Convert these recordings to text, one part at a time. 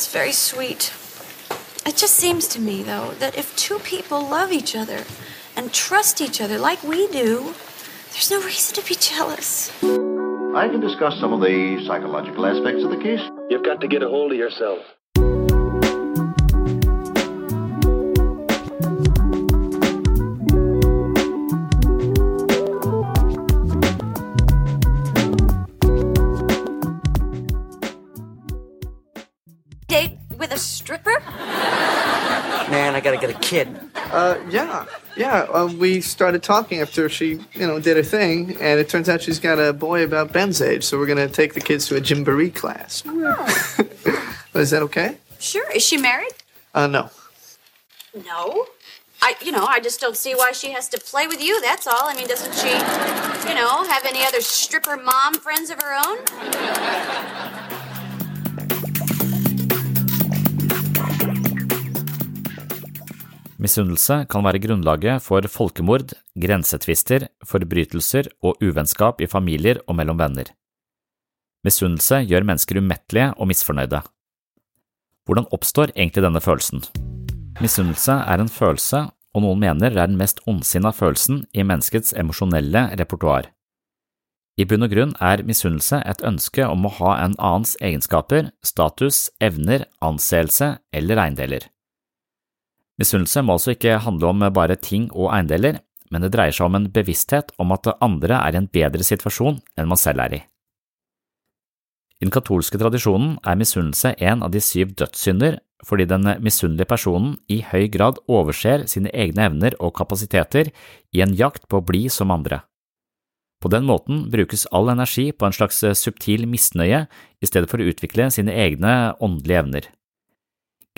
that's very sweet. It just seems to me, though, that if two people love each other and trust each other like we do, there's no reason to be jealous. I can discuss some of the psychological aspects of the case. You've got to get a hold of yourself. I gotta get a kid. Uh, yeah, yeah. Uh, we started talking after she, you know, did her thing, and it turns out she's got a boy about Ben's age. So we're gonna take the kids to a Gymboree class. Is that okay? Sure. Is she married? Uh, no. No. I, you know, I just don't see why she has to play with you. That's all. I mean, doesn't she, you know, have any other stripper mom friends of her own? Misunnelse kan være grunnlaget for folkemord, grensetvister, forbrytelser og uvennskap i familier og mellom venner. Misunnelse gjør mennesker umettelige og misfornøyde. Hvordan oppstår egentlig denne følelsen? Misunnelse er en følelse, og noen mener det er den mest ondsinna følelsen i menneskets emosjonelle repertoar. I bunn og grunn er misunnelse et ønske om å ha en annens egenskaper, status, evner, anseelse eller eiendeler. Misunnelse må altså ikke handle om bare ting og eiendeler, men det dreier seg om en bevissthet om at andre er i en bedre situasjon enn man selv er i. I den katolske tradisjonen er misunnelse en av de syv dødssynder fordi den misunnelige personen i høy grad overser sine egne evner og kapasiteter i en jakt på å bli som andre. På den måten brukes all energi på en slags subtil misnøye i stedet for å utvikle sine egne åndelige evner.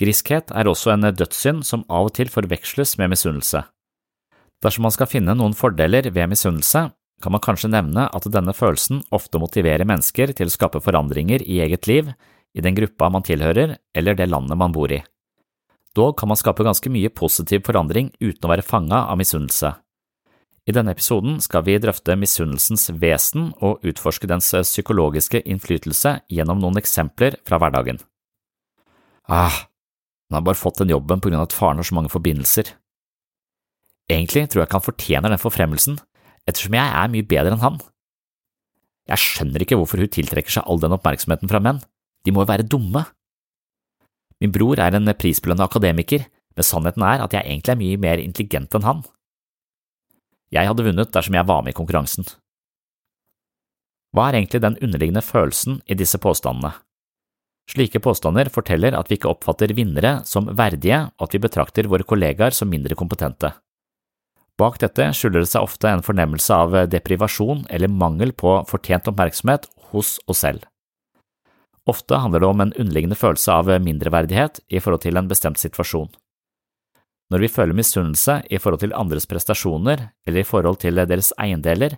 Griskhet er også en dødssynd som av og til forveksles med misunnelse. Dersom man skal finne noen fordeler ved misunnelse, kan man kanskje nevne at denne følelsen ofte motiverer mennesker til å skape forandringer i eget liv, i den gruppa man tilhører eller det landet man bor i. Dog kan man skape ganske mye positiv forandring uten å være fanga av misunnelse. I denne episoden skal vi drøfte misunnelsens vesen og utforske dens psykologiske innflytelse gjennom noen eksempler fra hverdagen. Ah, han har bare fått den jobben på grunn av at faren har så mange forbindelser. Egentlig tror jeg ikke han fortjener den forfremmelsen, ettersom jeg er mye bedre enn han. Jeg skjønner ikke hvorfor hun tiltrekker seg all den oppmerksomheten fra menn, de må jo være dumme. Min bror er en prisbelønnet akademiker, men sannheten er at jeg egentlig er mye mer intelligent enn han. Jeg hadde vunnet dersom jeg var med i konkurransen. Hva er egentlig den underliggende følelsen i disse påstandene? Slike påstander forteller at vi ikke oppfatter vinnere som verdige, og at vi betrakter våre kollegaer som mindre kompetente. Bak dette skjuler det seg ofte en fornemmelse av deprivasjon eller mangel på fortjent oppmerksomhet hos oss selv. Ofte handler det om en underliggende følelse av mindreverdighet i forhold til en bestemt situasjon. Når vi føler misunnelse i forhold til andres prestasjoner eller i forhold til deres eiendeler,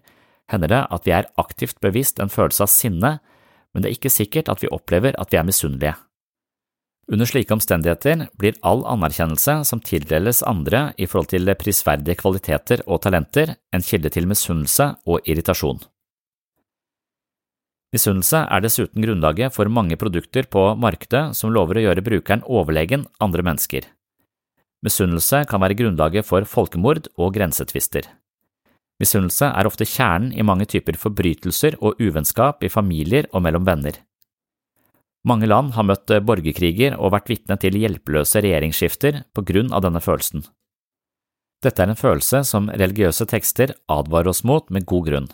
hender det at vi er aktivt bevisst en følelse av sinne, men det er ikke sikkert at vi opplever at vi er misunnelige. Under slike omstendigheter blir all anerkjennelse som tildeles andre i forhold til prisverdige kvaliteter og talenter, en kilde til misunnelse og irritasjon. Misunnelse er dessuten grunnlaget for mange produkter på markedet som lover å gjøre brukeren overlegen andre mennesker. Misunnelse kan være grunnlaget for folkemord og grensetvister. Misunnelse er ofte kjernen i mange typer forbrytelser og uvennskap i familier og mellom venner. Mange land har møtt eh, borgerkriger og vært vitne til hjelpeløse regjeringsskifter på grunn av denne følelsen. Dette er en følelse som religiøse tekster advarer oss mot med god grunn.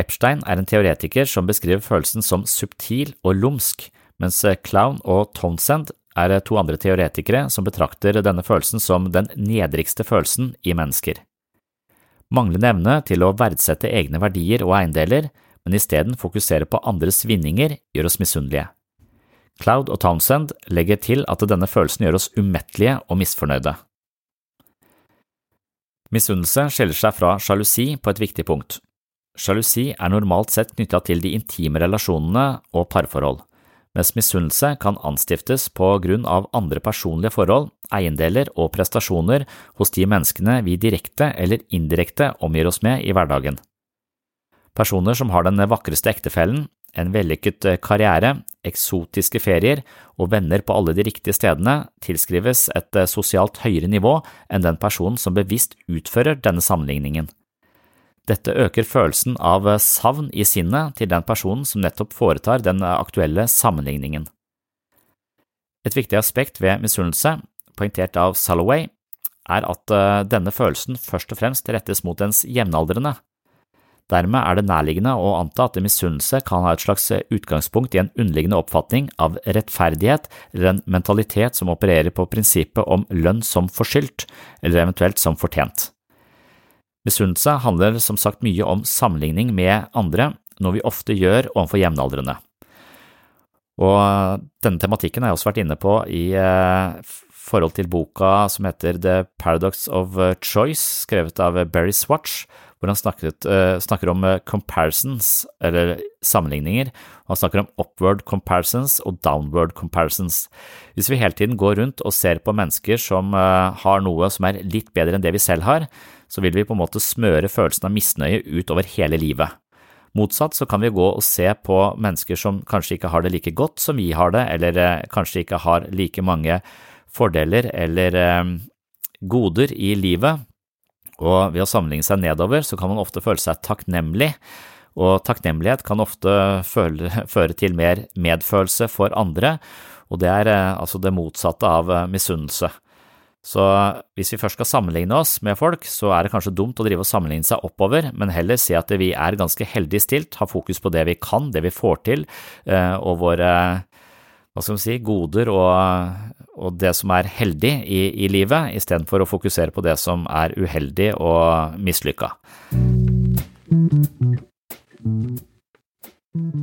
Epstein er en teoretiker som beskriver følelsen som subtil og lumsk, mens eh, Clown og Townsend er eh, to andre teoretikere som betrakter denne følelsen som den nedrigste følelsen i mennesker. Manglende evne til å verdsette egne verdier og eiendeler, men isteden fokusere på andres vinninger, gjør oss misunnelige. Cloud og Townsend legger til at denne følelsen gjør oss umettelige og misfornøyde. Misunnelse skiller seg fra sjalusi på et viktig punkt. Sjalusi er normalt sett knytta til de intime relasjonene og parforhold, mens misunnelse kan anstiftes på grunn av andre personlige forhold, eiendeler og prestasjoner hos de menneskene vi direkte eller indirekte omgir oss med i hverdagen. Personer som har den vakreste ektefellen, en vellykket eh, karriere, eksotiske ferier og venner på alle de riktige stedene tilskrives et eh, sosialt høyere nivå enn den personen som bevisst utfører denne sammenligningen. Dette øker følelsen av eh, savn i sinnet til den personen som nettopp foretar den aktuelle sammenligningen. Et viktig aspekt ved misunnelse, poengtert av Salloway, er at denne følelsen først og fremst rettes mot ens jevnaldrende. Dermed er det nærliggende å anta at misunnelse kan ha et slags utgangspunkt i en underliggende oppfatning av rettferdighet eller en mentalitet som opererer på prinsippet om lønn som forskyldt, eller eventuelt som fortjent. Misunnelse handler som sagt mye om sammenligning med andre, noe vi ofte gjør overfor jevnaldrende. Og denne tematikken har jeg også vært inne på i eh, forhold til boka som heter The Paradox of Choice, skrevet av Berry Swatch, hvor han snakket, uh, snakker om uh, comparisons, eller sammenligninger. Han snakker om upward comparisons og downward comparisons. Hvis vi hele tiden går rundt og ser på mennesker som uh, har noe som er litt bedre enn det vi selv har, så vil vi på en måte smøre følelsen av misnøye utover hele livet. Motsatt så kan vi gå og se på mennesker som kanskje ikke har det like godt som vi har det, eller kanskje ikke har like mange fordeler eller goder i livet, og ved å sammenligne seg nedover så kan man ofte føle seg takknemlig, og takknemlighet kan ofte føre til mer medfølelse for andre, og det er eh, altså det motsatte av eh, misunnelse. Så hvis vi først skal sammenligne oss med folk, så er det kanskje dumt å drive og sammenligne seg oppover, men heller si at vi er ganske heldig stilt, ha fokus på det vi kan, det vi får til, eh, og våre hva skal man si, goder og, og det som er heldig i, i livet, istedenfor å fokusere på det som er uheldig og mislykka.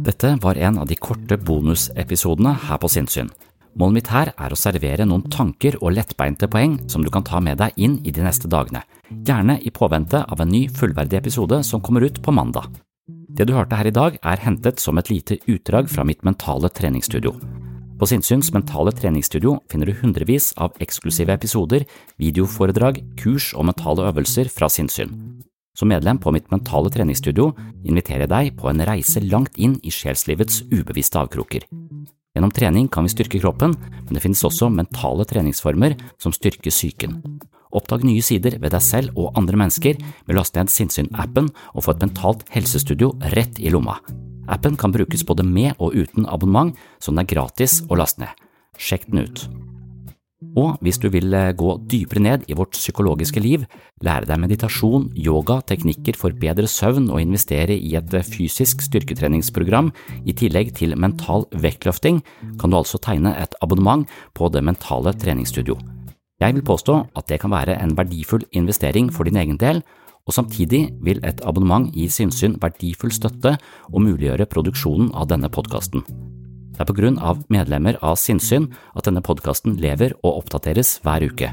Dette var en av de korte bonusepisodene her på Sinnsyn. Målet mitt her er å servere noen tanker og lettbeinte poeng som du kan ta med deg inn i de neste dagene, gjerne i påvente av en ny fullverdig episode som kommer ut på mandag. Det du hørte her i dag er hentet som et lite utdrag fra mitt mentale treningsstudio. På Sinnsyns mentale treningsstudio finner du hundrevis av eksklusive episoder, videoforedrag, kurs og mentale øvelser fra sinnssyn. Som medlem på mitt mentale treningsstudio inviterer jeg deg på en reise langt inn i sjelslivets ubevisste avkroker. Gjennom trening kan vi styrke kroppen, men det finnes også mentale treningsformer som styrker psyken. Oppdag nye sider ved deg selv og andre mennesker med å laste ned Sinnsyn-appen og få et mentalt helsestudio rett i lomma. Appen kan brukes både med og uten abonnement, så den er gratis å laste ned. Sjekk den ut. Og hvis du vil eh, gå dypere ned i vårt psykologiske liv, lære deg meditasjon, yoga, teknikker for bedre søvn og investere i et eh, fysisk styrketreningsprogram i tillegg til mental vektløfting, kan du altså tegne et abonnement på Det mentale treningsstudio. Jeg vil påstå at det kan være en verdifull investering for din egen del, og samtidig vil et abonnement gi Sinnsyn verdifull støtte og muliggjøre produksjonen av denne podkasten. Det er på grunn av medlemmer av Sinnsyn at denne podkasten lever og oppdateres hver uke.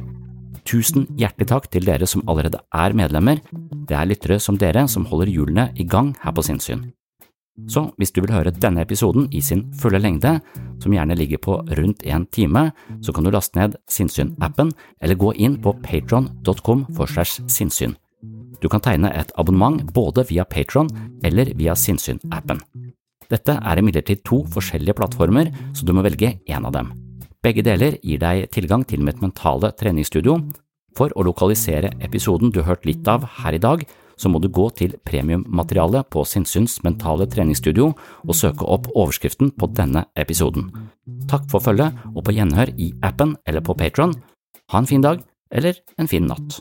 Tusen hjertelig takk til dere som allerede er medlemmer. Det er lyttere som dere som holder hjulene i gang her på Sinnsyn. Så hvis du vil høre denne episoden i sin fulle lengde, som gjerne ligger på rundt en time, så kan du laste ned Sinnsyn-appen eller gå inn på patron.com for segs sinnssyn. Du kan tegne et abonnement både via Patron eller via Sinnsyn-appen. Dette er imidlertid to forskjellige plattformer, så du må velge én av dem. Begge deler gir deg tilgang til mitt mentale treningsstudio. For å lokalisere episoden du har hørt litt av her i dag, så må du gå til premiummaterialet på Sinnsyns mentale treningsstudio og søke opp overskriften på denne episoden. Takk for følget, og på gjenhør i appen eller på Patron. Ha en fin dag, eller en fin natt.